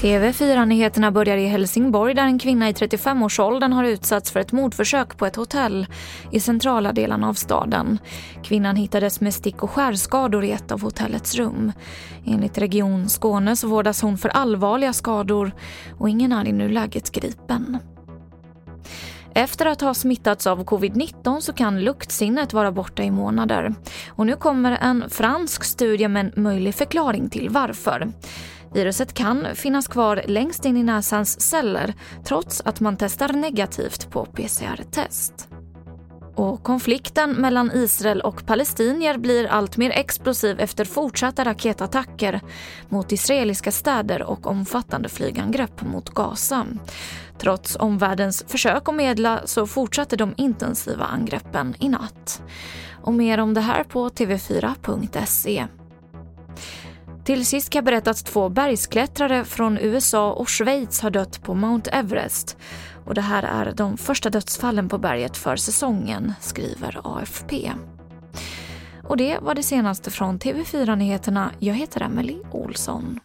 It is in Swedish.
TV4-nyheterna börjar i Helsingborg där en kvinna i 35-årsåldern har utsatts för ett mordförsök på ett hotell i centrala delarna av staden. Kvinnan hittades med stick och skärskador i ett av hotellets rum. Enligt Region Skåne så vårdas hon för allvarliga skador och ingen är i nuläget gripen. Efter att ha smittats av covid-19 så kan luktsinnet vara borta i månader. Och nu kommer en fransk studie med en möjlig förklaring till varför. Viruset kan finnas kvar längst in i näsans celler trots att man testar negativt på PCR-test. Och konflikten mellan Israel och palestinier blir allt mer explosiv efter fortsatta raketattacker mot israeliska städer och omfattande flygangrepp mot Gaza. Trots omvärldens försök att medla så fortsatte de intensiva angreppen i natt. Och mer om det här på tv4.se. Till sist kan jag berätta att två bergsklättrare från USA och Schweiz har dött på Mount Everest. Och det här är de första dödsfallen på berget för säsongen, skriver AFP. Och det var det senaste från TV4 Nyheterna. Jag heter Emily Olsson.